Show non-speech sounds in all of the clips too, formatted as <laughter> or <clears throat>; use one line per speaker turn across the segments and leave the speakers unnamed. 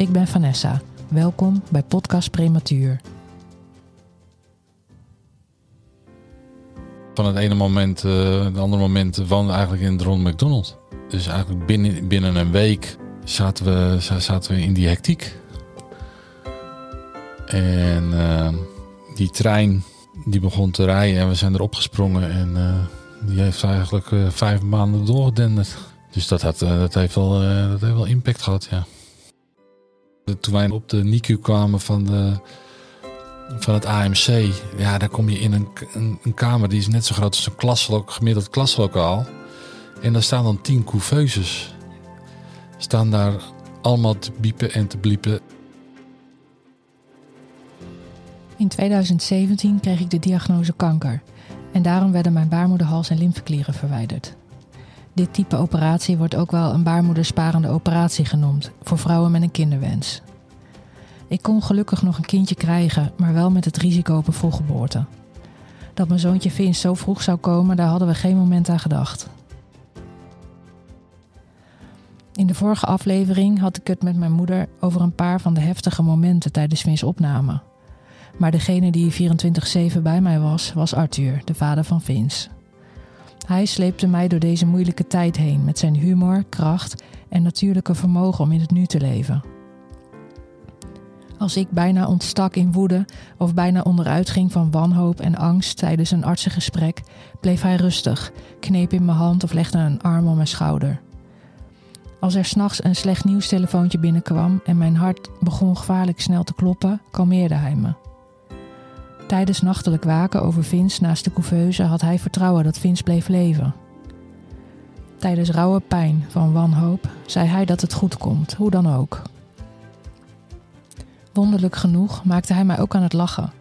Ik ben Vanessa. Welkom bij Podcast Prematuur.
Van het ene moment, uh, het andere moment woonde eigenlijk in het Ronald McDonald. Dus eigenlijk binnen, binnen een week zaten we, zaten we in die hectiek. En uh, die trein die begon te rijden en we zijn erop gesprongen. En uh, die heeft eigenlijk vijf maanden doorgedenderd. Dus dat, had, dat, heeft wel, dat heeft wel impact gehad, ja. Toen wij op de NICU kwamen van, de, van het AMC, ja, daar kom je in een, een, kamer die is net zo groot als een klaslok, gemiddeld klaslokaal. En daar staan dan tien couveuses. Staan daar allemaal te biepen en te bliepen.
In 2017 kreeg ik de diagnose kanker. En daarom werden mijn baarmoederhals en lymfeklieren verwijderd. Dit type operatie wordt ook wel een baarmoedersparende operatie genoemd, voor vrouwen met een kinderwens. Ik kon gelukkig nog een kindje krijgen, maar wel met het risico op een vroeggeboorte. Dat mijn zoontje Vince zo vroeg zou komen, daar hadden we geen moment aan gedacht. In de vorige aflevering had ik het met mijn moeder over een paar van de heftige momenten tijdens Vince opname. Maar degene die 24-7 bij mij was, was Arthur, de vader van Vince. Hij sleepte mij door deze moeilijke tijd heen met zijn humor, kracht en natuurlijke vermogen om in het nu te leven. Als ik bijna ontstak in woede of bijna onderuit ging van wanhoop en angst tijdens een artsengesprek, bleef hij rustig, kneep in mijn hand of legde een arm om mijn schouder. Als er s'nachts een slecht nieuwstelefoontje binnenkwam en mijn hart begon gevaarlijk snel te kloppen, kalmeerde hij me. Tijdens nachtelijk waken over Vince naast de couveuse had hij vertrouwen dat Vince bleef leven. Tijdens rauwe pijn van wanhoop zei hij dat het goed komt, hoe dan ook. Wonderlijk genoeg maakte hij mij ook aan het lachen.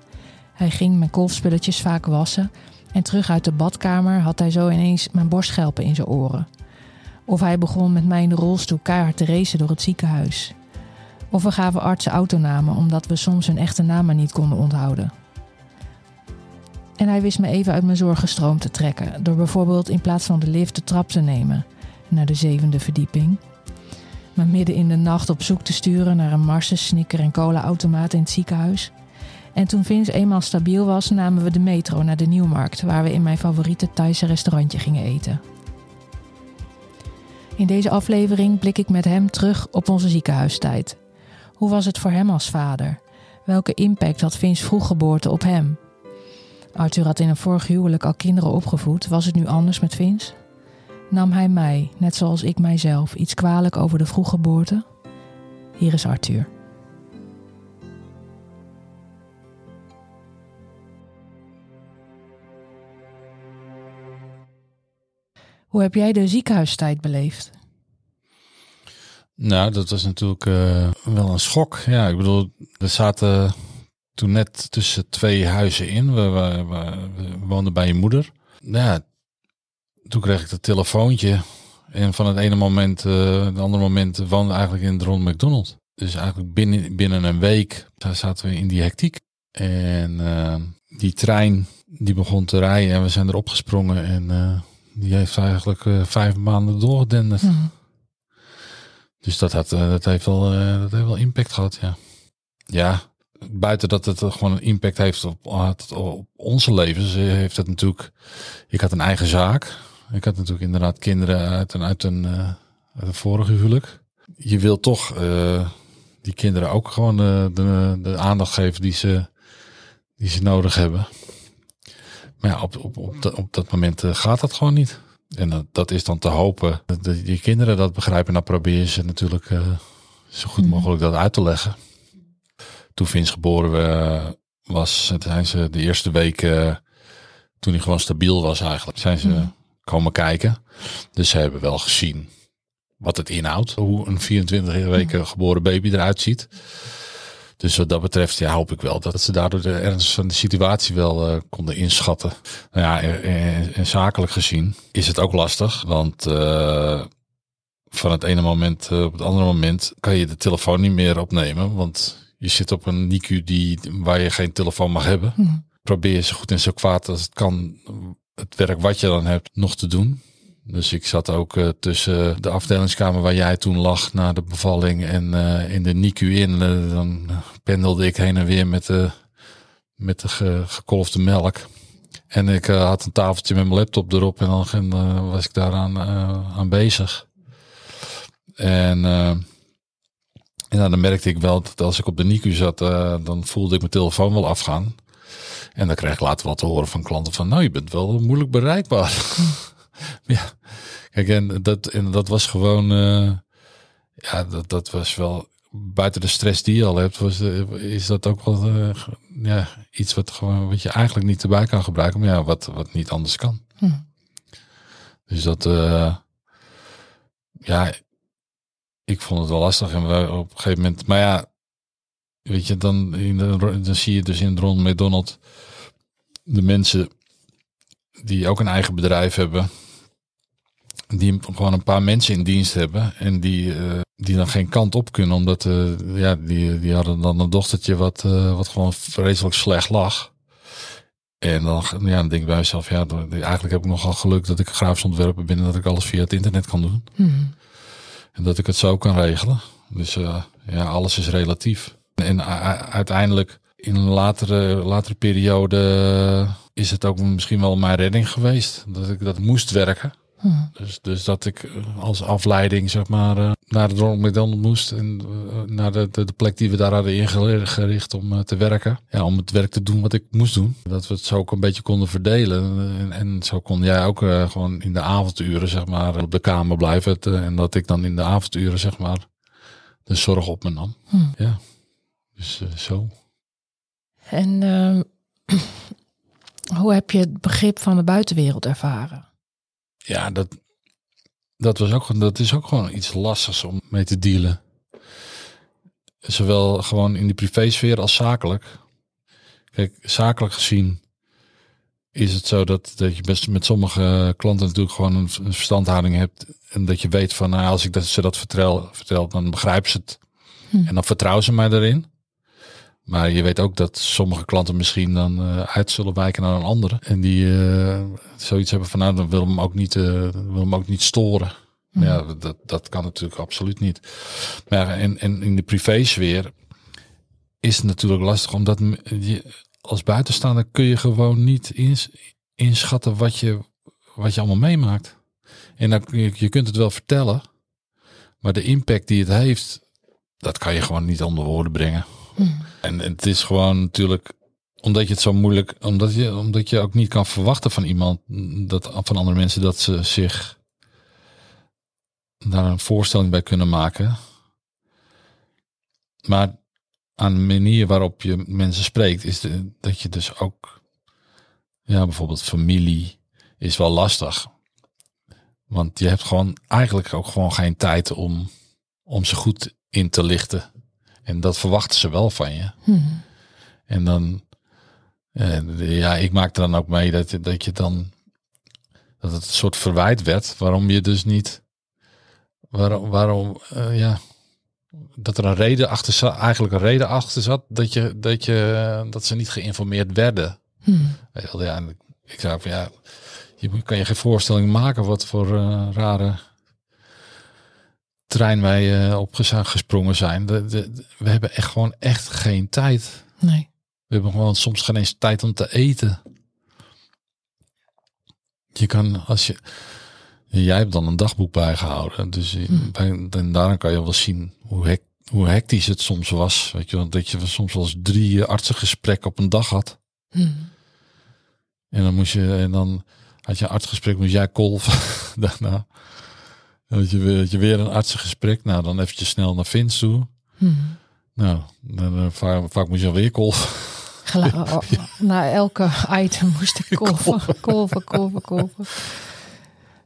Hij ging mijn kolfspulletjes vaak wassen en terug uit de badkamer had hij zo ineens mijn borstschelpen in zijn oren. Of hij begon met mij in de rolstoel keihard te racen door het ziekenhuis. Of we gaven artsen autonamen omdat we soms hun echte namen niet konden onthouden. En hij wist me even uit mijn zorgenstroom te trekken, door bijvoorbeeld in plaats van de lift de trap te nemen naar de zevende verdieping. Me midden in de nacht op zoek te sturen naar een marsen, snicker en cola-automaat in het ziekenhuis. En toen Vince eenmaal stabiel was, namen we de metro naar de Nieuwmarkt, waar we in mijn favoriete Thaise restaurantje gingen eten. In deze aflevering blik ik met hem terug op onze ziekenhuistijd. Hoe was het voor hem als vader? Welke impact had Vince vroeggeboorte op hem? Arthur had in een vorig huwelijk al kinderen opgevoed. Was het nu anders met Vince? Nam hij mij, net zoals ik mijzelf, iets kwalijk over de vroeggeboorte? Hier is Arthur. Hoe heb jij de ziekenhuistijd beleefd?
Nou, dat was natuurlijk uh, wel een schok. Ja, ik bedoel, we zaten toen net tussen twee huizen in. We, we, we, woonden bij je moeder. Ja, toen kreeg ik dat telefoontje. En van het ene moment, uh, het andere moment woonde eigenlijk in het Ronald McDonald. Dus eigenlijk binnen, binnen een week zaten we in die hectiek. En uh, die trein die begon te rijden en we zijn erop gesprongen. En uh, die heeft eigenlijk vijf maanden doorgedenderd. Mm. Dus dat, had, dat, heeft wel, dat heeft wel impact gehad, ja. Ja, buiten dat het gewoon een impact heeft op, op onze levens, heeft het natuurlijk. Ik had een eigen zaak. Ik had natuurlijk inderdaad kinderen uit een, uit een, uh, uit een vorige huwelijk. Je wil toch uh, die kinderen ook gewoon de, de aandacht geven die ze, die ze nodig hebben. Maar ja, op, op, op, de, op dat moment gaat dat gewoon niet. En dat, dat is dan te hopen dat die kinderen dat begrijpen. En dan probeer je ze natuurlijk zo goed mhm. mogelijk dat uit te leggen toen Vince geboren was, zijn ze de eerste weken, toen hij gewoon stabiel was eigenlijk, zijn ze mhm. komen kijken. Dus ze hebben wel gezien wat het inhoudt, hoe een 24 weken geboren baby eruit ziet. Dus wat dat betreft ja, hoop ik wel dat ze daardoor de ernst van de situatie wel uh, konden inschatten. Nou ja, en, en, zakelijk gezien is het ook lastig. Want uh, van het ene moment op het andere moment kan je de telefoon niet meer opnemen. Want je zit op een NICU die, waar je geen telefoon mag hebben. Hm. Probeer je zo goed en zo kwaad als het kan het werk wat je dan hebt nog te doen. Dus ik zat ook uh, tussen de afdelingskamer waar jij toen lag na de bevalling en uh, in de NICU in. Uh, dan pendelde ik heen en weer met de, met de ge, gekolfde melk. En ik had een tafeltje met mijn laptop erop en dan was ik daaraan aan bezig. En ja, dan merkte ik wel dat als ik op de NICU zat, dan voelde ik mijn telefoon wel afgaan. En dan kreeg ik later wel te horen van klanten van, nou je bent wel moeilijk bereikbaar. <laughs> ja, kijk, en dat, en dat was gewoon, uh, ja, dat, dat was wel, buiten de stress die je al hebt, was, uh, is dat ook wel uh, ja, iets wat, gewoon, wat je eigenlijk niet erbij kan gebruiken, maar ja, wat, wat niet anders kan. Hm. Dus dat, ja, ik vond het wel lastig en we op een gegeven moment, maar ja, weet je, dan, in dan zie je dus in het rond met Donald de mensen die ook een eigen bedrijf hebben, die gewoon een paar mensen in dienst hebben en die, uh, die dan geen kant op kunnen, omdat uh, ja, die, die hadden dan een dochtertje wat, uh, wat gewoon vreselijk slecht lag. En dan, ja, dan denk ik bij mezelf, ja, eigenlijk heb ik nogal geluk dat ik graafsontwerpen ben en dat ik alles via het internet kan doen. Hmm. En dat ik het zo kan regelen. Dus ja, alles is relatief. En uiteindelijk in een latere, latere periode is het ook misschien wel mijn redding geweest. Dat ik dat moest werken. Dus, dus dat ik als afleiding, zeg maar, uh, naar de Ronald McDonald moest. En uh, naar de, de, de, plek die we daar hadden ingericht om uh, te werken. Ja, om het werk te doen wat ik moest doen. Dat we het zo ook een beetje konden verdelen. En, en zo kon jij ook gewoon in de avonduren, zeg maar, op de kamer blijven. en dat ik dan in de avonduren, zeg maar, de zorg op me nam. Hmm. Ja, dus zo.
En ehm, <clears throat> hoe heb je het begrip van de buitenwereld ervaren?
Ja, dat, dat, was ook, dat is ook gewoon iets lastigs om mee te dealen. Zowel gewoon in de privésfeer als zakelijk. Kijk, zakelijk gezien is het zo dat, dat je best met sommige klanten natuurlijk gewoon een, een verstandhouding hebt. En dat je weet van, nou, als ik dat, ze dat vertel, vertel dan begrijpen ze het. Hm. En dan vertrouwen ze mij daarin. Maar je weet ook dat sommige klanten misschien dan uh, uit zullen wijken naar een andere. En die uh, zoiets hebben van nou, dan wil hem ook niet, uh, wil hem ook niet storen. Mm. Ja, dat, dat kan natuurlijk absoluut niet. Maar en, en in de privésfeer is het natuurlijk lastig, omdat je, als buitenstaander kun je gewoon niet ins, inschatten wat je, wat je allemaal meemaakt. En dan, je, je kunt het wel vertellen, maar de impact die het heeft, dat kan je gewoon niet onder woorden brengen. En het is gewoon natuurlijk omdat je het zo moeilijk, omdat je, omdat je ook niet kan verwachten van iemand, dat, van andere mensen, dat ze zich daar een voorstelling bij kunnen maken. Maar aan de manier waarop je mensen spreekt, is de, dat je dus ook, ja, bijvoorbeeld familie is wel lastig. Want je hebt gewoon eigenlijk ook gewoon geen tijd om, om ze goed in te lichten. En dat verwachten ze wel van je. Hmm. En dan, uh, ja, ik maakte dan ook mee dat, dat je dan, dat het een soort verwijt werd. Waarom je dus niet, waarom, waarom uh, ja, dat er een reden achter zat, eigenlijk een reden achter zat dat je, dat je, dat ze niet geïnformeerd werden. Hmm. Ja, ik zei van ja, je kan je geen voorstelling maken wat voor uh, rare trein wij op gesprongen zijn. De, de, we hebben echt gewoon echt geen tijd.
Nee.
We hebben gewoon soms geen eens tijd om te eten. Je kan als je. Jij hebt dan een dagboek bijgehouden. Dus bij, en daarom kan je wel zien hoe, hek, hoe hectisch het soms was. Weet je, dat je soms wel eens drie artsengesprekken op een dag had. Hmm. En dan moest je, en dan had je een artsgesprek, moest jij kolven <laughs> daarna. Dat je, weer, dat je weer een artsengesprek. Nou, dan eventjes snel naar Vins toe. Hmm. Nou, dan, uh, vaak, vaak moet je alweer kolven. <laughs>
Oh, oh, Na elke item moest ik <laughs> kolven, kolven, kolven, kolven.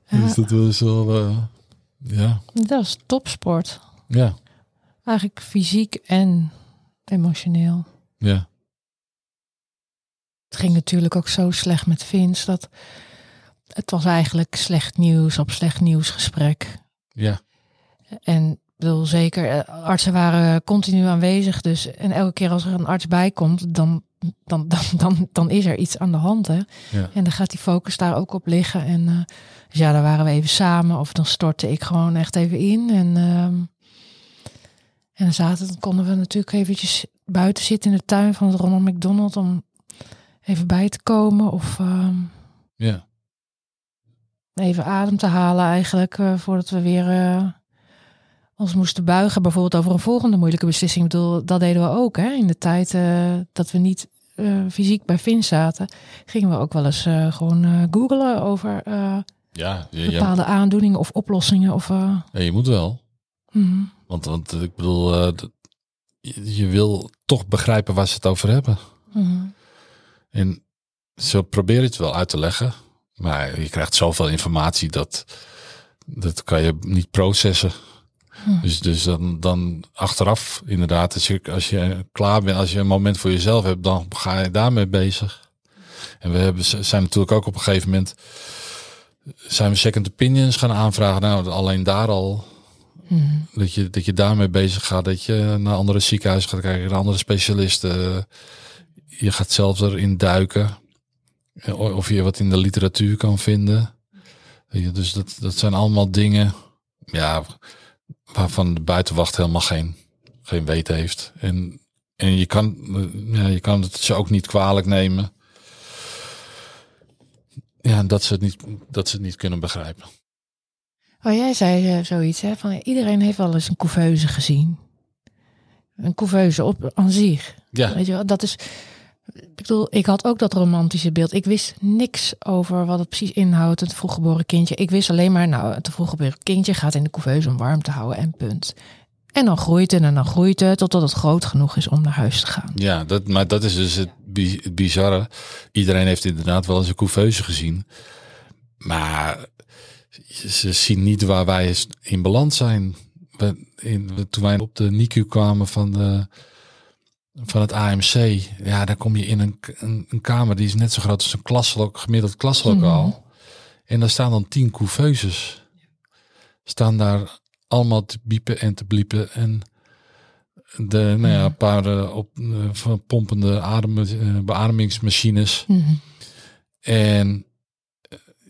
<laughs>
Dus dat was wel, uh, ja.
Dat is topsport.
Ja.
Eigenlijk fysiek en emotioneel.
Ja.
Het ging natuurlijk ook zo slecht met Vince dat het was eigenlijk slecht nieuws op slecht nieuwsgesprek.
Ja.
En ik bedoel, zeker, eh, artsen waren continu aanwezig. Dus, en elke keer als er een arts bij komt, dan, dan, dan, dan, dan is er iets aan de hand. Hè?
Ja.
En dan gaat die focus daar ook op liggen. En eh, dus ja, daar waren we even samen. Of dan stortte ik gewoon echt even in. En, ehm, en dan zaten, dan konden we natuurlijk eventjes buiten zitten in de tuin van het Ronald McDonald om even bij te komen. Of ehm,
Ja.
Even adem te halen eigenlijk. eh, voordat we weer eh, ons moesten buigen. Bijvoorbeeld over een volgende moeilijke beslissing. Ik bedoel, dat deden we ook hè. In de tijd eh, dat we niet fysiek bij Vin zaten. Gingen we ook wel eens gewoon googlen over
Ja, je,
bepaalde aandoeningen of oplossingen. Of,
ja, je moet wel.
mhm.
Want, want ik bedoel, je, je wil toch begrijpen waar ze het over hebben.
Mhm.
En zo probeer je het wel uit te leggen. Maar je krijgt zoveel informatie dat dat kan je niet processen.
Hm.
Dus, dus dan, dan achteraf inderdaad, als je, als je klaar bent, als je een moment voor jezelf hebt, dan ga je daarmee bezig. En we hebben, zijn natuurlijk ook op een gegeven moment, zijn we second opinions gaan aanvragen. Nou, alleen daar al,
Mhm.
dat je, dat je daarmee bezig gaat, dat je naar andere ziekenhuizen gaat kijken, naar andere specialisten. Je gaat zelfs erin duiken. Of je wat in de literatuur kan vinden. Dus dat, dat zijn allemaal dingen ja, waarvan de buitenwacht helemaal geen, geen weten heeft. En, en je, kan, ja, je kan het ze ook niet kwalijk nemen. Ja, dat ze het niet, dat ze het niet kunnen begrijpen.
Oh, jij zei eh, zoiets, hè? Van iedereen heeft wel eens een couveuse gezien. Een couveuse op aan zich.
Ja,
Weet je wel, dat is. Ik bedoel, ik had ook dat romantische beeld. Ik wist niks over wat het precies inhoudt, het vroeggeboren kindje. Ik wist alleen maar, nou, het vroeggeboren kindje gaat in de couveuse om warm te houden en punt. En dan groeit het en dan groeit het totdat het groot genoeg is om naar huis te gaan.
ja dat, maar dat is dus het, bi- het bizarre. Iedereen heeft inderdaad wel eens een couveuse gezien. Maar ze zien niet waar wij in beland zijn. In, toen wij op de NICU kwamen van, de, van het AMC, ja, dan kom je in een, een, een kamer die is net zo groot als een klaslok, gemiddeld klaslokaal. En daar staan dan tien couveuses. Staan daar allemaal te biepen en te bliepen. En de, nou ja, een paar eh, op, eh, van pompende adem, eh, beademingsmachines.
Mhm.
En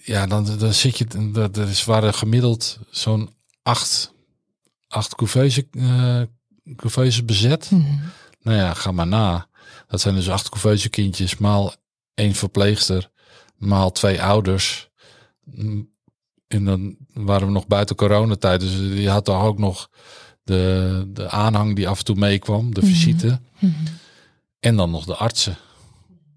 ja, dan, dan zit je, dat er is, waren gemiddeld zo'n acht, acht couveuse, couveuses bezet.
Mhm.
Nou ja, ga maar na. Dat zijn dus acht couveuse kindjes, maal één verpleegster, maal twee ouders. Mm, En dan waren we nog buiten coronatijd, dus je had toch ook nog de, de aanhang die af en toe meekwam, de
Mhm.
visite.
Mhm.
En dan nog de artsen.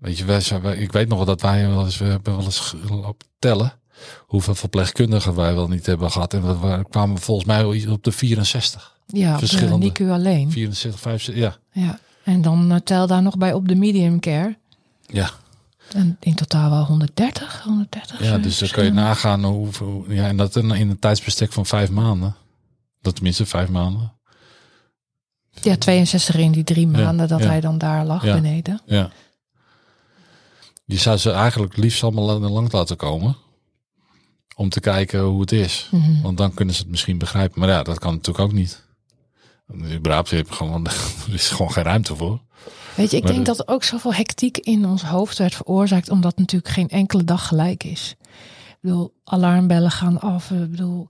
Weet je, wij, ik weet nog wel dat wij wel eens, we hebben wel eens gelopen tellen hoeveel verpleegkundigen wij wel niet hebben gehad. En we kwamen volgens mij op de 64.
Ja, de
Verschillende.
NICU alleen.
64, 65, ja.
Ja. En dan eh, tel daar nog bij op de medium care.
Ja,
En in totaal wel 130, 130.
ja dus dan kun je nagaan hoeveel, ja, en dat in een tijdsbestek van vijf maanden. Dat tenminste vijf maanden.
Ja, 62 in die drie
Ja,
maanden dat
ja.
hij dan daar lag
Ja.
beneden.
Ja. Je zou ze eigenlijk liefst allemaal lang laten komen. Om te kijken hoe het is.
Mhm.
Want dan kunnen ze het misschien begrijpen. Maar ja, dat kan natuurlijk ook niet. Überhaupt heb gewoon, <laughs> er is gewoon geen ruimte voor.
Weet je, ik
Maar
denk
de-
dat er ook zoveel hectiek in ons hoofd werd veroorzaakt, omdat natuurlijk geen enkele dag gelijk is. Ik bedoel, alarmbellen gaan af. Ik bedoel,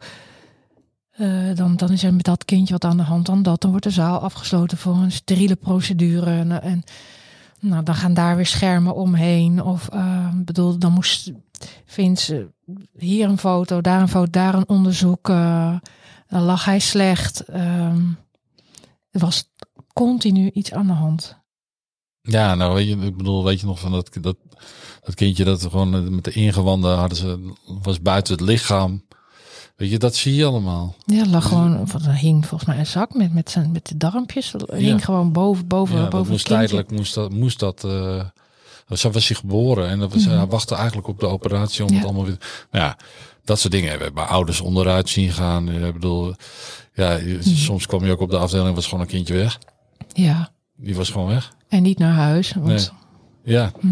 eh, dan, dan is er met dat kindje wat aan de hand, dan dat. Dan wordt de zaal afgesloten voor een steriele procedure. En, en nou, dan gaan daar weer schermen omheen. Of eh, bedoel, dan moest Vince hier een foto, daar een foto, daar een onderzoek. eh, dan lag hij slecht. Ehm, er was continu iets aan de hand.
Ja, nou weet je, ik bedoel, weet je nog van dat, dat, dat kindje dat gewoon eh, met de ingewanden hadden ze, was buiten het lichaam. Weet je, dat zie je allemaal.
Ja, er lag gewoon, er hing volgens mij een zak met, met, zijn, met de darmpjes. Hing
Ja.
gewoon boven, boven,
Ja,
boven
moest tijdelijk, moest dat, moest dat, eh, zo was hij geboren en dat was,
Mhm.
hij wachtte eigenlijk op de operatie om
Ja.
het allemaal weer, maar ja, dat soort dingen hebben we bij ouders onderuit zien gaan. Ik bedoel, ja,
Mhm.
soms kwam je ook op de afdeling, was gewoon een kindje weg.
Ja,
Die was gewoon weg.
En niet naar huis. Want,
Nee. Ja,
Hm.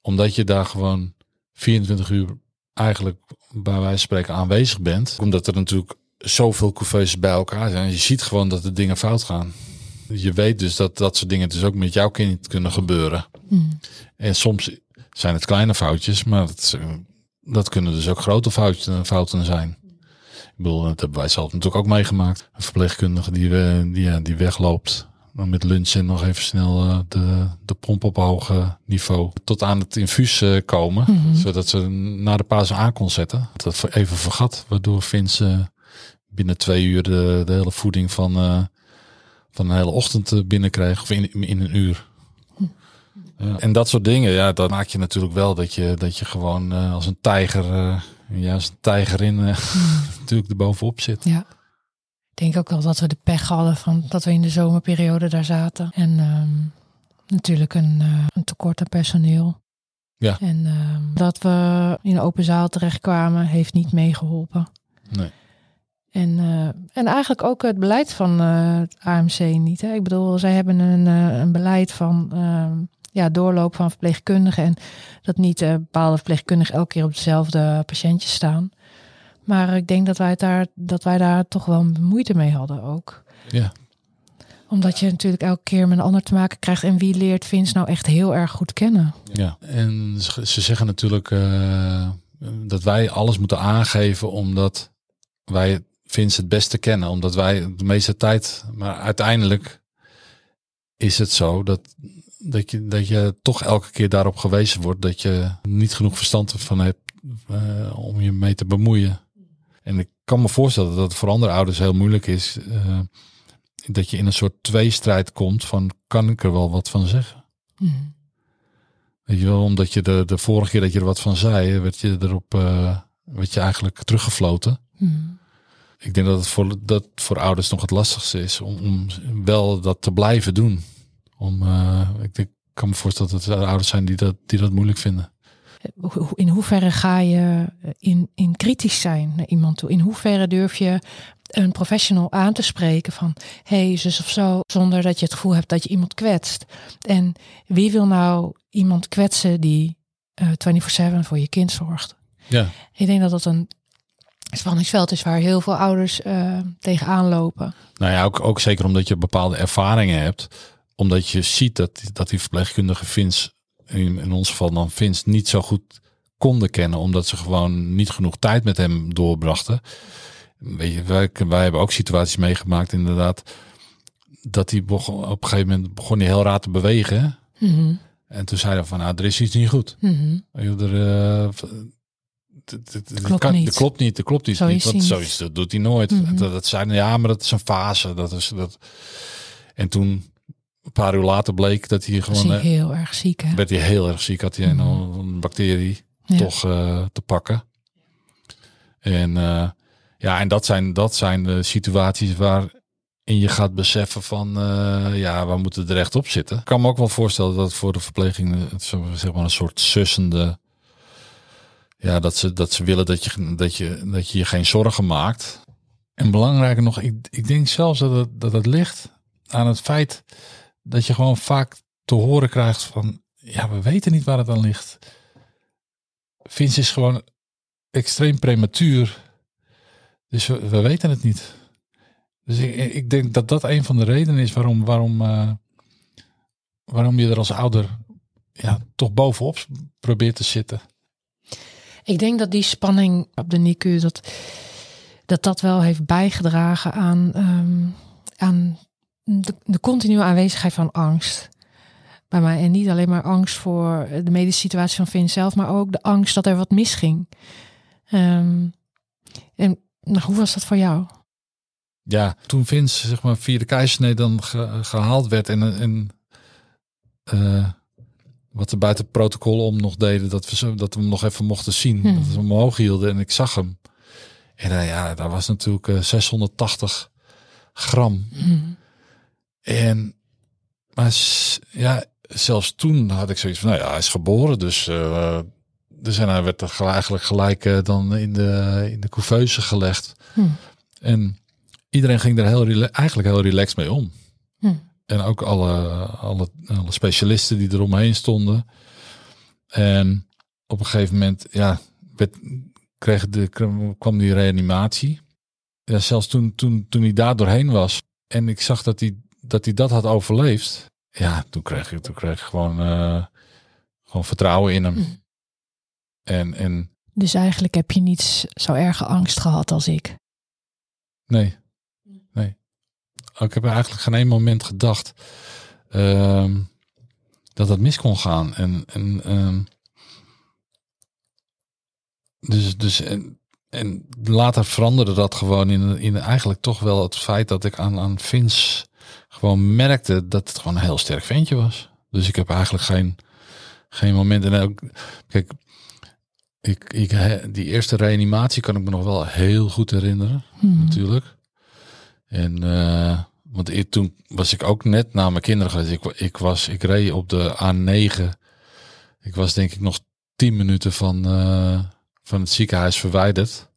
omdat je daar gewoon 24 uur eigenlijk bij wijze van spreken aanwezig bent. Omdat er natuurlijk zoveel couveuse bij elkaar zijn. Je ziet gewoon dat de dingen fout gaan. Je weet dus dat dat soort dingen dus ook met jouw kind kunnen gebeuren.
Hm.
En soms zijn het kleine foutjes, maar dat, dat kunnen dus ook grote fouten, fouten zijn. Ik bedoel, dat hebben wij zelf natuurlijk ook meegemaakt. Een verpleegkundige die, we- die, ja, die wegloopt. Dan met lunch en nog even snel eh, de, de pomp op hoog eh, niveau. Tot aan het infuus eh, komen.
Mhm.
Zodat ze na de pauze aan kon zetten. Dat even vergat. Waardoor Vince eh, binnen twee uur de, de hele voeding van, eh, van een hele ochtend eh, binnenkreeg. Of in, in een uur. Ja. En dat soort dingen, ja, dat maakt je natuurlijk wel dat je, dat je gewoon eh, als een tijger, eh ja, als een tijgerin eh, <laughs> natuurlijk erbovenop zit.
Ja. Ik denk ook wel dat we de pech hadden van dat we in de zomerperiode daar zaten. En ehm, natuurlijk een, eh, een tekort aan personeel.
Ja.
En ehm, dat we in een open zaal terechtkwamen, heeft niet meegeholpen.
Nee.
En, eh, en eigenlijk ook het beleid van het AMC niet. Hè? Ik bedoel, zij hebben een, een beleid van ehm, ja, doorloop van verpleegkundigen. En dat niet eh, bepaalde verpleegkundigen elke keer op dezelfde patiëntjes staan. Maar ik denk dat wij, het daar, dat wij daar toch wel moeite mee hadden ook.
Ja.
Omdat je natuurlijk elke keer met een ander te maken krijgt. En wie leert Vince nou echt heel erg goed kennen?
Ja, en ze ze zeggen natuurlijk eh, dat wij alles moeten aangeven omdat wij Vince het beste kennen. Omdat wij de meeste tijd, maar uiteindelijk is het zo dat, dat, je, dat je toch elke keer daarop gewezen wordt dat je niet genoeg verstand van hebt eh, om je mee te bemoeien. En ik kan me voorstellen dat het voor andere ouders heel moeilijk is. eh, dat je in een soort tweestrijd komt van kan ik er wel wat van zeggen?
Hm.
Weet je wel, omdat je de, de vorige keer dat je er wat van zei, werd je erop eh werd je eigenlijk teruggefloten.
Hm.
Ik denk dat het voor, dat voor ouders nog het lastigste is om, om wel dat te blijven doen. Om, eh, ik denk, ik kan me voorstellen dat er ouders zijn die dat, die dat moeilijk vinden.
In hoeverre ga je in, in kritisch zijn naar iemand toe? In hoeverre durf je een professional aan te spreken van hey, zus of zo, zonder dat je het gevoel hebt dat je iemand kwetst? En wie wil nou iemand kwetsen die eh 24/7 voor je kind zorgt?
Ja,
Ik denk dat dat een spanningsveld is waar heel veel ouders eh tegenaan lopen.
nou ja, ook, ook zeker omdat je bepaalde ervaringen hebt. Omdat je ziet dat, dat die verpleegkundige Vins, in, in ons geval dan Vins, niet zo goed konden kennen. Omdat ze gewoon niet genoeg tijd met hem doorbrachten. Weet je, wij, wij hebben ook situaties meegemaakt inderdaad. Dat hij begon, op een gegeven moment begon hij heel raar te bewegen.
Mhm,
En toen zei hij van, nou, er is iets niet goed. je, Er, d- d-
Klopt
kan-
niet.
Dat klopt niet, dat klopt iets niet. Want zoiets dat doet hij nooit.
Mhm.
Dat, dat zei, ja, maar dat is een fase. Dat is, dat. En toen, een paar uur later, bleek dat hij gewoon...
hij
eh,
heel erg ziek, hè?
werd hij heel erg ziek, had hij een, een bacterie
Ja.
toch eh, te pakken. En eh, ja, en dat zijn, dat zijn de situaties waarin je gaat beseffen van, ja, we moeten er echt op zitten. Ik kan me ook wel voorstellen dat voor de verpleging het zo, zeg maar een soort sussende, ja, dat ze, dat ze willen dat je, dat je, dat je je geen zorgen maakt. En belangrijker nog, ik, ik denk zelfs dat het, dat het ligt aan het feit dat je gewoon vaak te horen krijgt van, ja, we weten niet waar het aan ligt. Vince is gewoon extreem prematuur. Dus we, we weten het niet. Dus ik, ik denk dat dat een van de redenen is waarom, waarom, eh, waarom je er als ouder ja, toch bovenop probeert te zitten.
Ik denk dat die spanning op de NICU, dat dat, dat wel heeft bijgedragen aan, ehm, de, de continue aanwezigheid van angst. Bij mij. En niet alleen maar angst voor de medische situatie van Vin zelf, maar ook de angst dat er wat misging. Ehm, en nou, hoe was dat voor jou?
Ja, toen Vince zeg maar via de keizersnee dan ge- gehaald werd en, en eh, wat er buiten protocol om nog deden, dat we, zo, dat we hem nog even mochten zien.
Hmm.
Dat we hem omhoog hielden en ik zag hem. En eh, ja, daar was natuurlijk eh, 680 gram. En, maar ja, zelfs toen had ik zoiets van, nou ja, hij is geboren, dus, eh, dus en hij werd er eigenlijk gelijk eh, dan in de, in de couveuse gelegd.
Hm.
En iedereen ging er heel eigenlijk heel relaxed mee om.
Hm.
En ook alle, alle, alle specialisten die eromheen stonden. En op een gegeven moment, ja, werd, kreeg de, kwam die reanimatie. Ja, zelfs toen, toen, toen hij daar doorheen was en ik zag dat hij dat, hij dat had overleefd. Ja, toen kreeg ik, toen kreeg ik gewoon, uh, gewoon vertrouwen in hem.
Hm.
En, en
Dus eigenlijk heb je niet zo erge angst gehad als ik.
nee, nee. Ik heb eigenlijk geen één moment gedacht ehm, dat het mis kon gaan. En, en ehm, dus, dus en, en later veranderde dat gewoon in, in eigenlijk toch wel het feit dat ik aan, aan Vince gewoon merkte dat het gewoon een heel sterk ventje was. Dus ik heb eigenlijk geen, geen moment. En ook, kijk, ik, ik, die eerste reanimatie kan ik me nog wel heel goed herinneren,
Hm.
natuurlijk. En eh, want ik, toen was ik ook net na mijn kinderen geweest. Ik, ik was, ik reed op de A9. Ik was denk ik nog tien minuten van, eh, van het ziekenhuis verwijderd.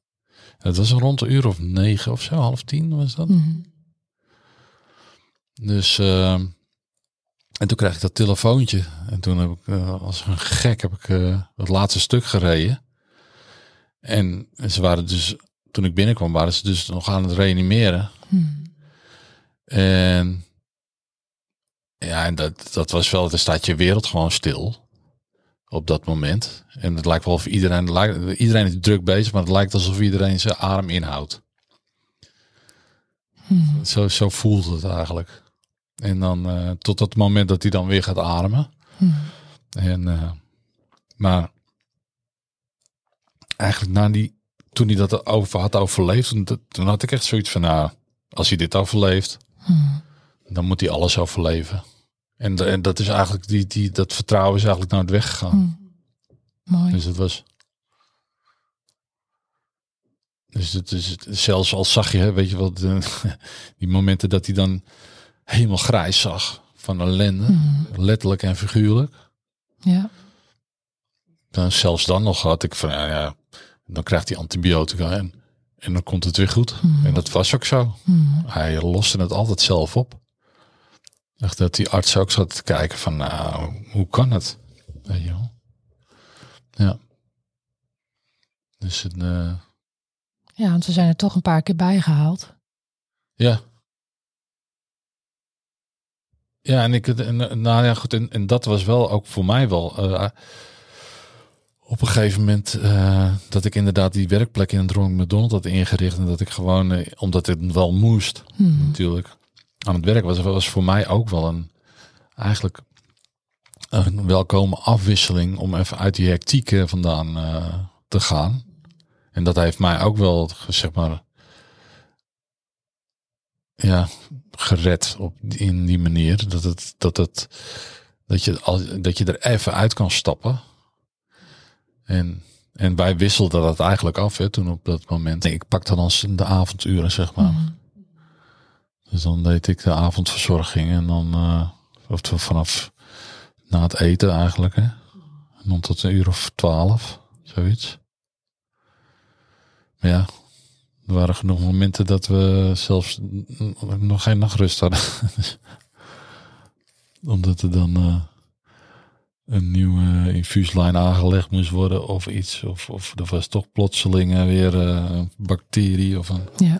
Het was rond een uur of negen of zo, half tien was dat.
Hm.
Dus, eh, en toen kreeg ik dat telefoontje. En toen heb ik, eh, als een gek, heb ik eh het laatste stuk gereden. En ze waren dus, toen ik binnenkwam, waren ze dus nog aan het reanimeren. En ja, en dat, dat was wel, er staat je wereld gewoon stil op dat moment. En het lijkt wel of iedereen, lijkt- iedereen is druk bezig, maar het lijkt alsof iedereen zijn adem inhoudt.
Hm.
Zo, zo voelt het eigenlijk. En dan eh, tot het moment dat hij dan weer gaat ademen.
Hm.
En, eh, maar eigenlijk na die, toen hij dat over had overleefd, toen, had ik echt zoiets van, nou, als hij dit overleeft,
Hm.
dan moet hij alles overleven. En, en dat is eigenlijk die, die, dat vertrouwen is eigenlijk nooit weggegaan.
Hm. Mooi.
Dus het was. Dus het is zelfs al zag je, weet je wel, de, <laughs> die momenten dat hij dan helemaal grijs zag van ellende,
Hm.
letterlijk en figuurlijk.
Ja.
Dan zelfs dan nog had ik van, ja, ja dan krijgt hij antibiotica en, en dan komt het weer goed.
Hm.
En dat was ook zo.
Hm.
Hij loste het altijd zelf op. Echt dat die arts ook zat te kijken van, nou, hoe kan het? Weet je wel? Ja. Dus het, eh,
Ja, want ze zijn er toch een paar keer bijgehaald.
ja. Ja, en ik, en, nou ja, goed, en, en dat was wel ook voor mij wel, eh, op een gegeven moment, eh, dat ik inderdaad die werkplek in het Ronald McDonald had ingericht en dat ik gewoon, eh, omdat het wel moest,
Hm.
natuurlijk aan het werk was, was voor mij ook wel een eigenlijk een welkome afwisseling om even uit die hectiek vandaan te gaan. En dat heeft mij ook wel, zeg maar, ja, gered op, in die manier. Dat, het, dat, het, dat, je, als, dat je er even uit kan stappen. En, en wij wisselden dat eigenlijk af hè, toen op dat moment. Ik pakte dan de avonduren, zeg maar.
Hm.
Dus dan deed ik de avondverzorging en dan of vanaf na het eten eigenlijk. Hè? En dan tot een uur of twaalf, zoiets. Maar ja, er waren genoeg momenten dat we zelfs nog geen nachtrust hadden. <laughs> Omdat er dan eh, een nieuwe infuuslijn aangelegd moest worden of iets. Of, of er was toch plotseling eh, weer eh, een bacterie of een
Ja.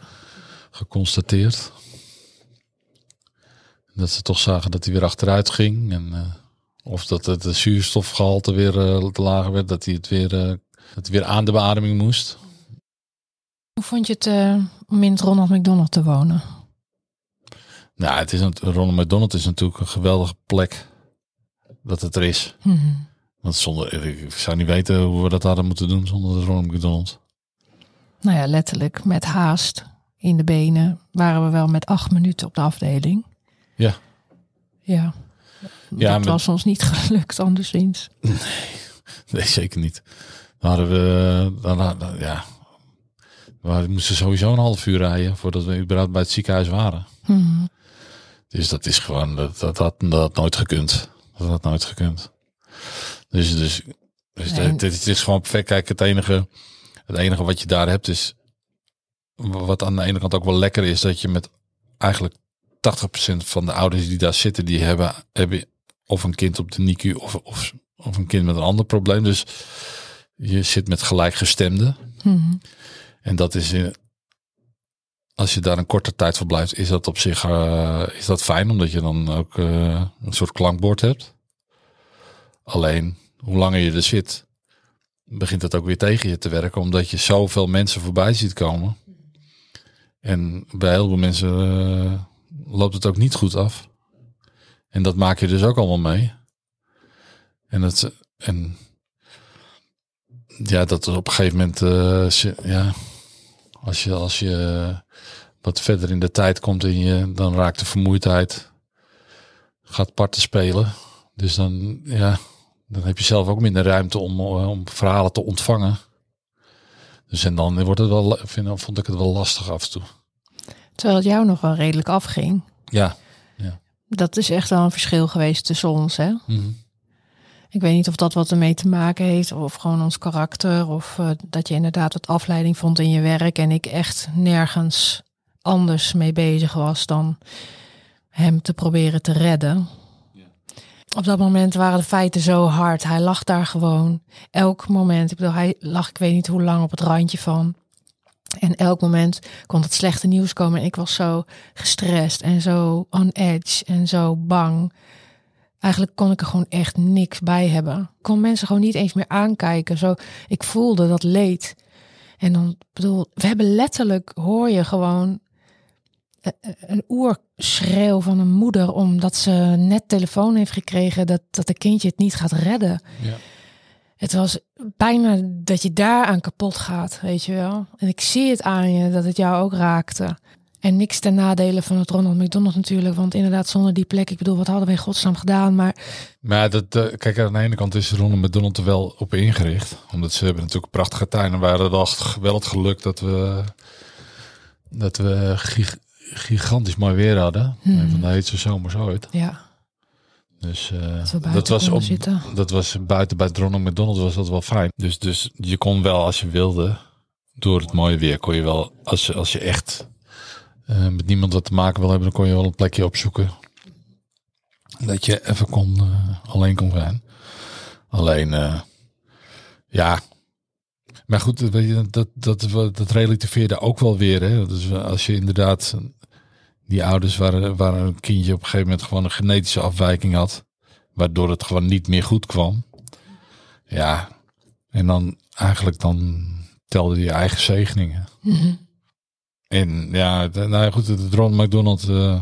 geconstateerd. Dat ze toch zagen dat hij weer achteruit ging. En, of dat het zuurstofgehalte weer te lager werd. Dat hij het weer, dat hij weer aan de beademing moest.
Hoe vond je het eh, om in het Ronald McDonald te wonen?
Nou, het is een, Ronald McDonald is natuurlijk een geweldige plek. Dat het er is.
Hm.
Want zonder, ik zou niet weten hoe we dat hadden moeten doen zonder de Ronald McDonald.
Nou ja, letterlijk met haast in de benen waren we wel met acht minuten op de afdeling.
Ja.
Ja.
Ja,
dat was ons niet <laughs> gelukt anderszins. <laughs>
Nee, zeker niet. Dan hadden we, dan, dan- ja, we moesten sowieso een half uur rijden voordat we überhaupt bij het ziekenhuis waren.
Hm.
Dus dat is gewoon, dat, dat, had, dat had nooit gekund. Dat had nooit gekund. Dus, dus, dus
Nee.
dit, dit is gewoon perfect. Kijk, het enige, het enige wat je daar hebt is, wat aan de ene kant ook wel lekker is, dat je met eigenlijk 80% van de ouders die daar zitten, die hebben, hebben of een kind op de NICU of, of, of een kind met een ander probleem. Dus je zit met gelijkgestemden.
Mhm.
En dat is, als je daar een korte tijd verblijft, is dat op zich eh, is dat fijn, omdat je dan ook eh, een soort klankbord hebt. Alleen, hoe langer je er zit, begint het ook weer tegen je te werken, omdat je zoveel mensen voorbij ziet komen. En bij heel veel mensen eh, loopt het ook niet goed af. En dat maak je dus ook allemaal mee. En dat, en ja, dat is op een gegeven moment, ja, als je, als je wat verder in de tijd komt en je, dan raakt de vermoeidheid, gaat parten spelen. Dus dan, ja, dan heb je zelf ook minder ruimte om, eh, om verhalen te ontvangen. Dus en dan wordt het wel, vind, vond ik het wel lastig af en toe.
Terwijl het jou nog wel redelijk afging.
Ja.
Dat is echt wel een verschil geweest tussen ons, hè?
Mhm.
Ik weet niet of dat wat ermee te maken heeft, of gewoon ons karakter, of eh, dat je inderdaad wat afleiding vond in je werk en ik echt nergens anders mee bezig was dan hem te proberen te redden. Op dat moment waren de feiten zo hard. Hij lag daar gewoon. Elk moment. Ik bedoel, hij lag, ik weet niet hoe lang op het randje van. En elk moment kon het slechte nieuws komen. En ik was zo gestrest en zo on edge en zo bang. Eigenlijk kon ik er gewoon echt niks bij hebben. Ik kon mensen gewoon niet eens meer aankijken. Zo, ik voelde dat leed. En dan bedoel, we hebben letterlijk, hoor je gewoon eh, eh, een oerschreeuw van een moeder omdat ze net telefoon heeft gekregen dat, dat de kindje het niet gaat redden.
Ja.
Het was bijna dat je daaraan kapot gaat, weet je wel. En ik zie het aan je dat het jou ook raakte. En niks ten nadele van het Ronald McDonald natuurlijk. Want inderdaad, zonder die plek, ik bedoel, wat hadden we in godsnaam gedaan? Maar
Maar dat, eh, kijk, aan de ene kant is Ronald McDonald er wel op ingericht. Omdat ze hebben natuurlijk een prachtige tuin. En we hadden wel, wel het geluk dat we, dat we gig- gigantisch mooi weer hadden.
Hmm.
Een van de heetste zomers ooit.
ja,
Dus eh, dat, was op,
zitten.
dat was buiten bij Ronald McDonald was dat wel fijn. Dus, dus je kon wel als je wilde, door het mooie weer, kon je wel, als je, als je echt eh, met niemand wat te maken wil hebben, dan kon je wel een plekje opzoeken. Dat je even kon, eh, alleen kon zijn. Alleen, eh, ja. Maar goed, dat, dat, dat, relativeerde ook wel weer. Hè? Dus als je inderdaad, die ouders waren, waar een kindje op een gegeven moment gewoon een genetische afwijking had, waardoor het gewoon niet meer goed kwam. Ja, en dan eigenlijk dan telde je eigen zegeningen.
Mhm.
En ja, de- nou ja, goed, het Ronald McDonald. eh,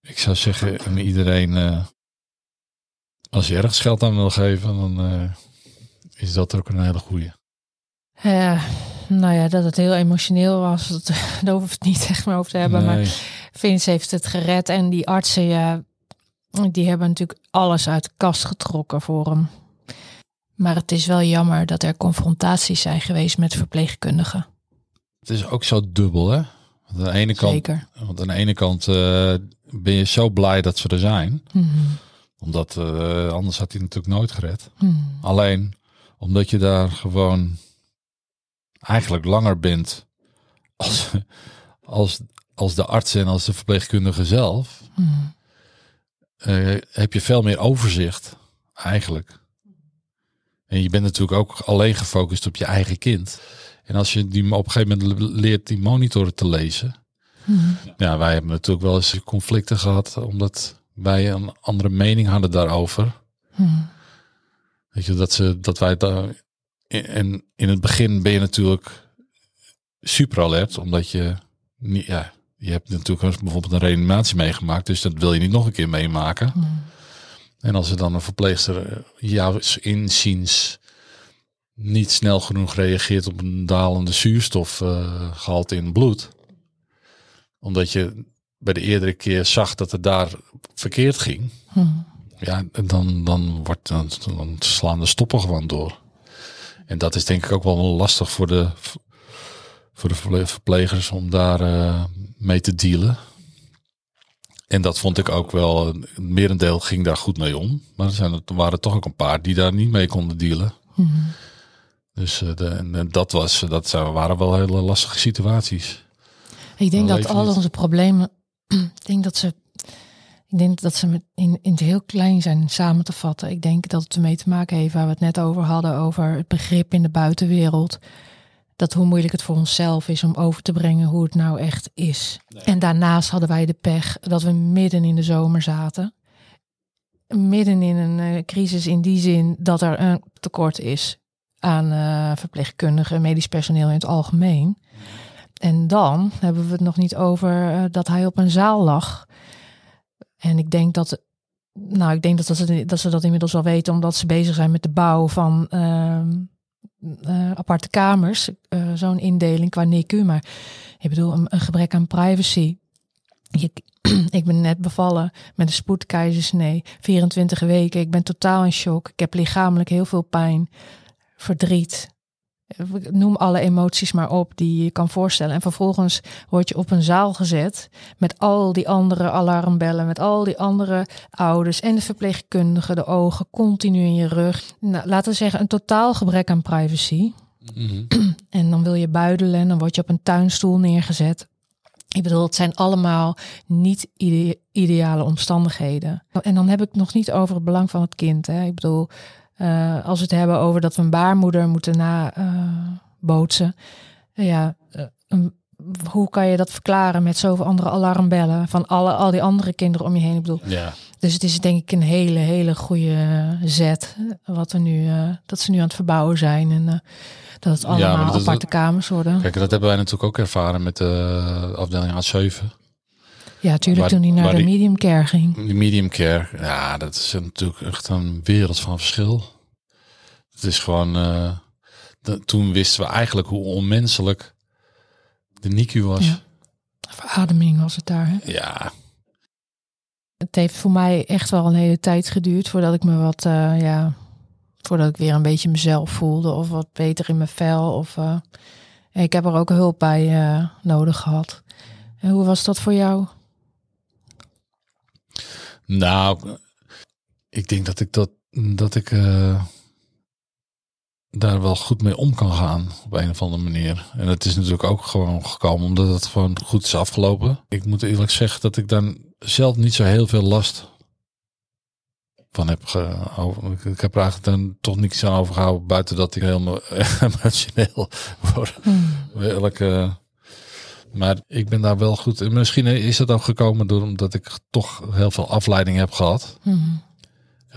ik zou zeggen, aan iedereen, eh, als je ergens geld aan wil geven, dan eh, is dat ook een hele goeie.
Ja, nou ja, dat het heel emotioneel was, dat, <laughs> daar we het niet echt meer over te hebben. Maar. Vince heeft het gered en die artsen, ja, die hebben natuurlijk alles uit de kast getrokken voor hem. Maar het is wel jammer dat er confrontaties zijn geweest met verpleegkundigen.
Het is ook zo dubbel, hè? Want aan de ene kant,
Zeker.
want aan de ene kant eh, ben je zo blij dat ze er zijn.
Mhm.
Omdat eh, anders had hij natuurlijk nooit gered.
Mhm.
Alleen omdat je daar gewoon eigenlijk langer bent als, <laughs> als, als de arts en als de verpleegkundige zelf,
Mhm.
eh, heb je veel meer overzicht eigenlijk. En je bent natuurlijk ook alleen gefocust op je eigen kind. En als je die op een gegeven moment leert die monitoren te lezen.
Mhm.
Ja, wij hebben natuurlijk wel eens conflicten gehad omdat wij een andere mening hadden daarover.
Mhm.
Weet je, dat, ze, dat wij daar. En in het begin ben je natuurlijk super alert, omdat je niet, ja, je hebt natuurlijk bijvoorbeeld een reanimatie meegemaakt, dus dat wil je niet nog een keer meemaken.
Mhm.
En als er dan een verpleegster eh, jouw inziens niet snel genoeg reageert op een dalende zuurstofgehalte in het bloed, omdat je bij de eerdere keer zag dat het daar verkeerd ging,
Mhm.
ja, dan, dan, wordt, dan, dan slaan de stoppen gewoon door. En dat is denk ik ook wel lastig voor de, voor de verple- verplegers om daar eh, mee te dealen. En dat vond ik ook wel, een merendeel ging daar goed mee om. Maar er, zijn, er waren toch ook een paar die daar niet mee konden dealen.
Mhm.
Dus eh, de, en, eh, dat, was, dat zijn- waren wel hele lastige situaties.
Ik denk dat al onze problemen <clears throat> ik denk dat ze, ik denk dat ze in, in het heel klein zijn samen te vatten. Ik denk dat het ermee te maken heeft waar we het net over hadden, over het begrip in de buitenwereld. Dat hoe moeilijk het voor onszelf is om over te brengen hoe het nou echt is. En daarnaast hadden wij de pech dat we midden in de zomer zaten. Midden in een eh, crisis in die zin dat er een tekort is aan uh, verpleegkundigen, medisch personeel in het algemeen. En dan hebben we het nog niet over uh, dat hij op een zaal lag. En ik denk dat, nou, ik denk dat, dat, ze, dat inmiddels al weten, omdat ze bezig zijn met de bouw van uh, aparte kamers. Zo'n indeling qua NICU. Maar ik bedoel, een, gebrek aan privacy. Je, <clears throat> ik ben net bevallen met een spoedkeizersnee, 24 weken. Ik ben totaal in shock. Ik heb lichamelijk heel veel pijn verdriet. Noem alle emoties maar op die je kan voorstellen. En vervolgens word je op een zaal gezet met al die andere alarmbellen, met al die andere ouders en de verpleegkundigen, de ogen continu in je rug. Nou, laten we zeggen, een totaal gebrek aan privacy. Mm-hmm. En dan wil je buidelen en dan word je op een tuinstoel neergezet. Ik bedoel, het zijn allemaal niet ideale omstandigheden. En dan heb ik nog niet over het belang van het kind. Hè. Ik bedoel, uh, als we het hebben over dat we een baarmoeder moeten nabootsen. Uh, ja, uh, hoe kan je dat verklaren met zoveel andere alarmbellen van alle, al die andere kinderen om je heen? Ik bedoel,
ja.
Dus het is denk ik een hele, hele goede zet. Wat er nu, dat ze nu aan het verbouwen zijn. En dat het allemaal ja, dat aparte kamers worden.
Kijk, dat hebben wij natuurlijk ook ervaren met de afdeling A7.
Ja, tuurlijk toen hij naar de medium care ging.
Die medium care, ja, dat is natuurlijk echt een wereld van verschil. Het is gewoon, uh, de, toen wisten we eigenlijk hoe onmenselijk de NICU was. Ja.
Verademing was het daar, hè?
Ja.
Het heeft voor mij echt wel een hele tijd geduurd voordat ik me wat, uh, ja, voordat ik weer een beetje mezelf voelde of wat beter in mijn vel. Of, uh, ik heb er ook hulp bij nodig gehad. En hoe was dat voor jou?
Nou, ik denk dat ik dat, dat ik uh, daar wel goed mee om kan gaan op een of andere manier. En het is natuurlijk ook gewoon gekomen omdat het gewoon goed is afgelopen. Ik moet eerlijk zeggen dat ik dan zelf niet zo heel veel last van heb over, ik heb er eigenlijk dan toch niks aan overgehouden buiten dat ik helemaal <laughs> emotioneel word. Welke maar ik ben daar wel goed. Misschien is het ook gekomen door omdat ik toch heel veel afleiding heb gehad. Mm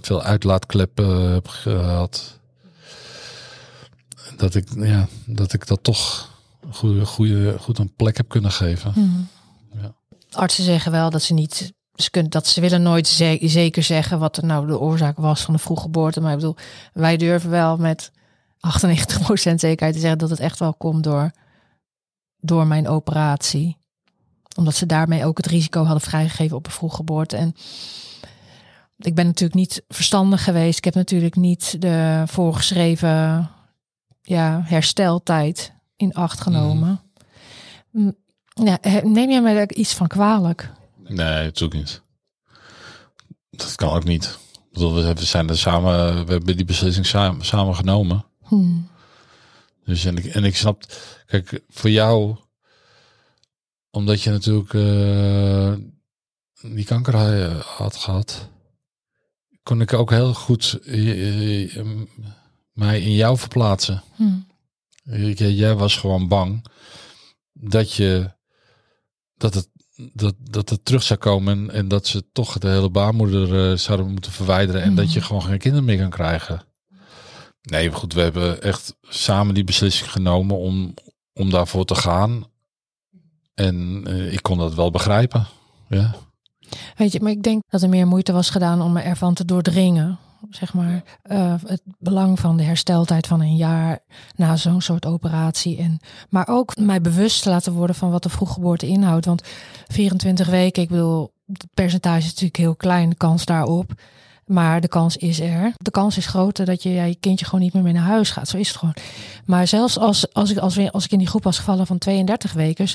Veel uitlaatkleppen heb gehad. Dat ik, ja, dat ik dat toch goede, goede, goed een plek heb kunnen geven.
Mm ja. Artsen zeggen wel dat ze niet. Ze, kunnen, dat ze willen nooit zeker zeggen wat er nou de oorzaak was van de vroege geboorte. Maar ik bedoel, wij durven wel met 98% zekerheid te zeggen dat het echt wel komt door door mijn operatie. Omdat ze daarmee ook het risico hadden vrijgegeven op een vroege geboorte. En ik ben natuurlijk niet verstandig geweest. Ik heb natuurlijk niet de voorgeschreven ja, hersteltijd in acht genomen. Mm. Ja, neem jij mij daar iets van kwalijk?
Nee, natuurlijk niet. Dat kan ook niet. We zijn er samen, we hebben die beslissing samen, samen genomen. Hmm. Dus en ik, en ik snap, kijk, voor jou, omdat je natuurlijk uh, die kanker had gehad, kon ik ook heel goed uh, mij in jou verplaatsen. Hmm. Jij was gewoon bang dat je dat het dat, dat het terug zou komen en, dat ze toch de hele baarmoeder uh, zouden moeten verwijderen en dat hmm. je gewoon geen kinderen meer kan krijgen. Nee, goed, we hebben echt samen die beslissing genomen om, om daarvoor te gaan. En uh, ik kon dat wel begrijpen. Ja.
Weet je, maar ik denk dat er meer moeite was gedaan om me ervan te doordringen. Zeg maar, uh, het belang van de hersteltijd van een jaar na zo'n soort operatie. En, maar ook mij bewust te laten worden van wat de vroeggeboorte inhoudt. Want 24 weken, ik bedoel, het percentage is natuurlijk heel klein, de kans daarop. Maar de kans is er. De kans is groter dat je ja, je kindje gewoon niet meer mee naar huis gaat. Zo is het gewoon. Maar zelfs als, als, ik, als, als ik in die groep was gevallen van 32 weken,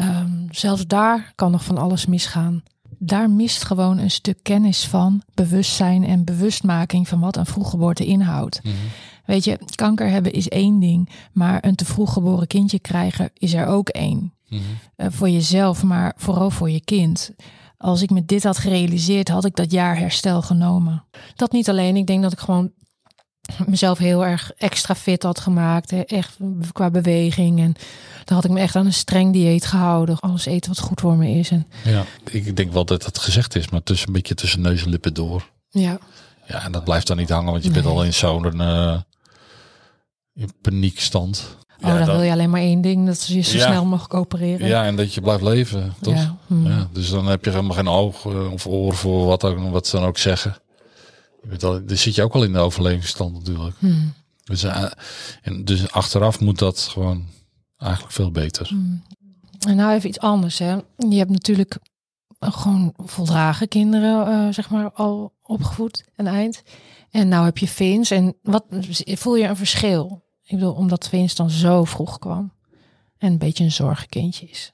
um, zelfs daar kan nog van alles misgaan. Daar mist gewoon een stuk kennis van, bewustzijn en bewustmaking van wat een vroeggeboorte inhoudt. Mhm. Weet je, kanker hebben is één ding, maar een te vroeg geboren kindje krijgen is er ook één.
Mhm.
Eh, voor jezelf, maar vooral voor je kind. Als ik me dit had gerealiseerd, had ik dat jaar herstel genomen. Dat niet alleen. Ik denk dat ik gewoon mezelf heel erg extra fit had gemaakt. Echt qua beweging. En dan had ik me echt aan een streng dieet gehouden. Alles eten wat goed voor me is. En
Ja, ik denk wel dat het gezegd is, maar tussen een beetje tussen neus en lippen door.
ja,
Ja, en dat blijft dan niet hangen, want je bent al in zo'n in paniekstand.
Oh,
ja,
dan
dat-
wil je alleen maar één ding. Dat ze je zo
Ja.
snel mogelijk opereren.
ja, en dat je blijft leven, toch? Ja.
Ja,
dus dan heb je helemaal geen oog eh, of oor voor wat, ook, wat ze dan ook zeggen. Dan zit je ook al in de overlevingsstand natuurlijk.
Hm.
Dus, eh, en dus achteraf moet dat gewoon eigenlijk veel beter.
En nou even iets anders. Hè. Je hebt natuurlijk gewoon voldragen kinderen, eh, zeg maar, al opgevoed, een eind. En nou heb je Vince. En wat voel je een verschil? Ik bedoel, omdat Vince dan zo vroeg kwam. En een beetje een zorgenkindje is.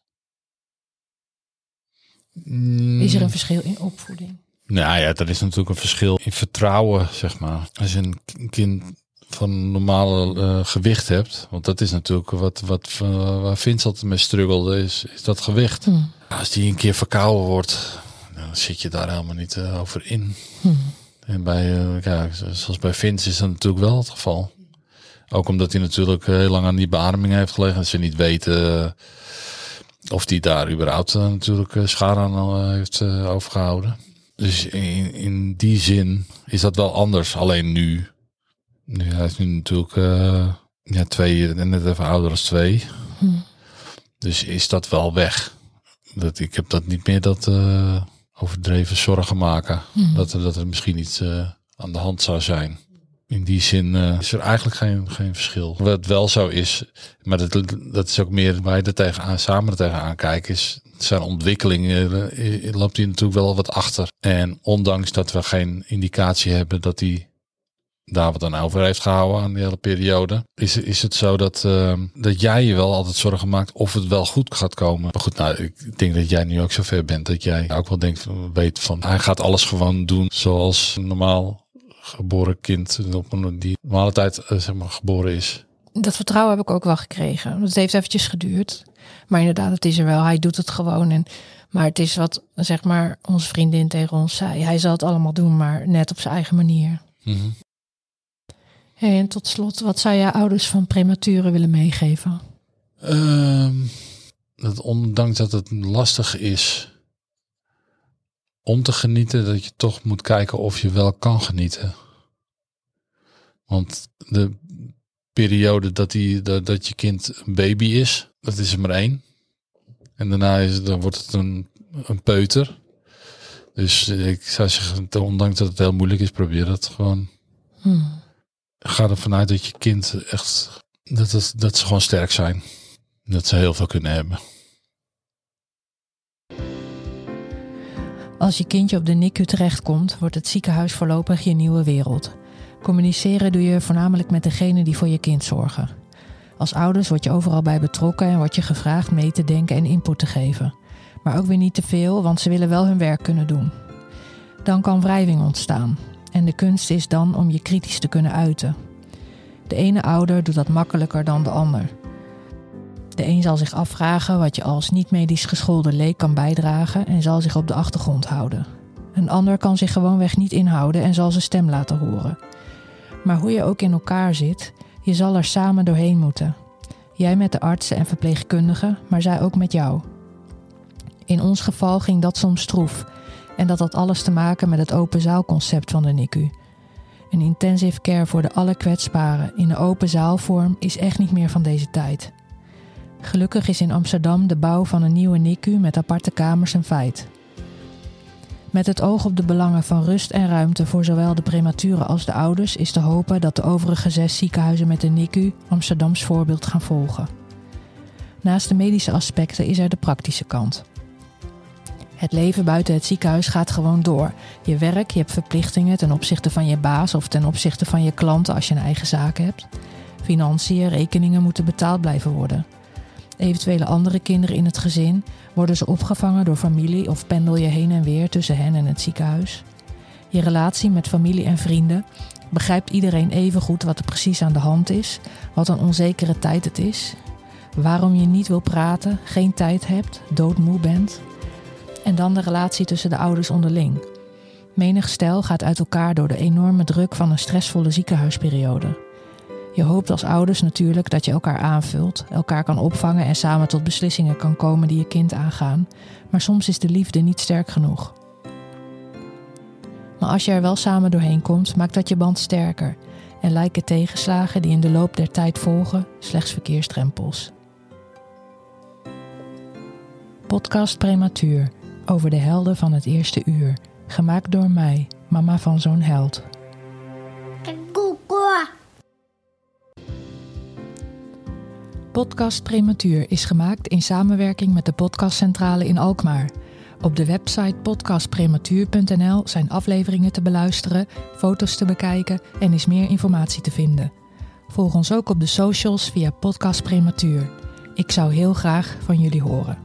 Is er een verschil in opvoeding?
Nou ja, er is natuurlijk een verschil in vertrouwen, zeg maar. Als je een kind van normale eh, gewicht hebt, want dat is natuurlijk wat, wat eh, waar Vince altijd mee struggelde, is, is dat gewicht.
Hm.
Als die een keer verkouden wordt, dan zit je daar helemaal niet eh, over in.
Hm.
En bij, eh, ja, zoals bij Vince is dat natuurlijk wel het geval. Ook omdat hij natuurlijk eh, heel lang aan die beademing heeft gelegen. En ze niet weten eh, of hij daar überhaupt eh, natuurlijk schade aan heeft eh, overgehouden. Dus in, in die zin is dat wel anders. Alleen nu, nu hij is nu natuurlijk eh, ja, twee, net even ouder als twee.
Hm.
Dus is dat wel weg. Dat, ik heb dat niet meer dat overdreven zorgen maken.
Hm.
Dat, er, dat er misschien iets aan de hand zou zijn. In die zin eh, is er eigenlijk geen, geen verschil. Wat wel zo is, maar dat, dat is ook meer waar je er tegenaan, samen tegenaan kijken, is zijn ontwikkeling eh, loopt hij natuurlijk wel wat achter. En ondanks dat we geen indicatie hebben dat hij daar wat aan over heeft gehouden aan die hele periode, is, is het zo dat, eh, dat jij je wel altijd zorgen maakt of het wel goed gaat komen. Maar goed, nou, ik denk dat jij nu ook zover bent dat jij ook wel denkt, weet van, hij gaat alles gewoon doen zoals normaal geboren kind op een die normale tijd eh, zeg maar geboren is.
Dat vertrouwen heb ik ook wel gekregen. Het heeft eventjes geduurd. Maar inderdaad, het is er wel. Hij doet het gewoon. En, maar het is wat, zeg maar, onze vriendin tegen ons zei. Hij zal het allemaal doen, maar net op zijn eigen manier. Hey, en tot slot, wat zou jij ouders van prematuren willen meegeven?
Ehm, dat ondanks dat het lastig is om te genieten, dat je toch moet kijken of je wel kan genieten. Want de periode dat, die, dat, dat je kind een baby is, dat is er maar één. En daarna is, dan wordt het een, een peuter. Dus ik zou zeggen, ondanks dat het heel moeilijk is, probeer dat gewoon.
Hm.
Ga ervan uit dat je kind echt, dat, het, dat ze gewoon sterk zijn. Dat ze heel veel kunnen hebben.
Als je kindje op de NICU terechtkomt, wordt het ziekenhuis voorlopig je nieuwe wereld. Communiceren doe je voornamelijk met degene die voor je kind zorgen. Als ouders word je overal bij betrokken en word je gevraagd mee te denken en input te geven. Maar ook weer niet te veel, want ze willen wel hun werk kunnen doen. Dan kan wrijving ontstaan. En de kunst is dan om je kritisch te kunnen uiten. De ene ouder doet dat makkelijker dan de ander. De een zal zich afvragen wat je als niet-medisch geschoolde leek kan bijdragen en zal zich op de achtergrond houden. Een ander kan zich gewoonweg niet inhouden en zal zijn stem laten horen. Maar hoe je ook in elkaar zit, je zal er samen doorheen moeten. Jij met de artsen en verpleegkundigen, maar zij ook met jou. In ons geval ging dat soms stroef. En dat had alles te maken met het open zaalconcept van de NICU. Een intensive care voor de allerkwetsbaren in een open zaalvorm is echt niet meer van deze tijd. Gelukkig is in Amsterdam de bouw van een nieuwe NICU met aparte kamers een feit. Met het oog op de belangen van rust en ruimte voor zowel de prematuren als de ouders is te hopen dat de overige zes ziekenhuizen met de NICU Amsterdams voorbeeld gaan volgen. Naast de medische aspecten is er de praktische kant. Het leven buiten het ziekenhuis gaat gewoon door. Je werk, je hebt verplichtingen ten opzichte van je baas of ten opzichte van je klanten als je een eigen zaak hebt. Financiën, rekeningen moeten betaald blijven worden. Eventuele andere kinderen in het gezin worden ze opgevangen door familie of pendel je heen en weer tussen hen en het ziekenhuis. Je relatie met familie en vrienden begrijpt iedereen even goed wat er precies aan de hand is, wat een onzekere tijd het is. waarom je niet wil praten, geen tijd hebt, doodmoe bent. En dan de relatie tussen de ouders onderling. Menig stel gaat uit elkaar door de enorme druk van een stressvolle ziekenhuisperiode. Je hoopt als ouders natuurlijk dat je elkaar aanvult, elkaar kan opvangen en samen tot beslissingen kan komen die je kind aangaan, maar soms is de liefde niet sterk genoeg. Maar als je er wel samen doorheen komt, maakt dat je band sterker en lijken tegenslagen die in de loop der tijd volgen slechts verkeersdrempels. Podcast Prematuur over de helden van het eerste uur, gemaakt door mij, mama van zo'n held. Podcast Prematuur is gemaakt in samenwerking met de Podcastcentrale in Alkmaar. Op de website podcastprematuur.nl zijn afleveringen te beluisteren, foto's te bekijken en is meer informatie te vinden. Volg ons ook op de socials via Podcast Prematuur. Ik zou heel graag van jullie horen.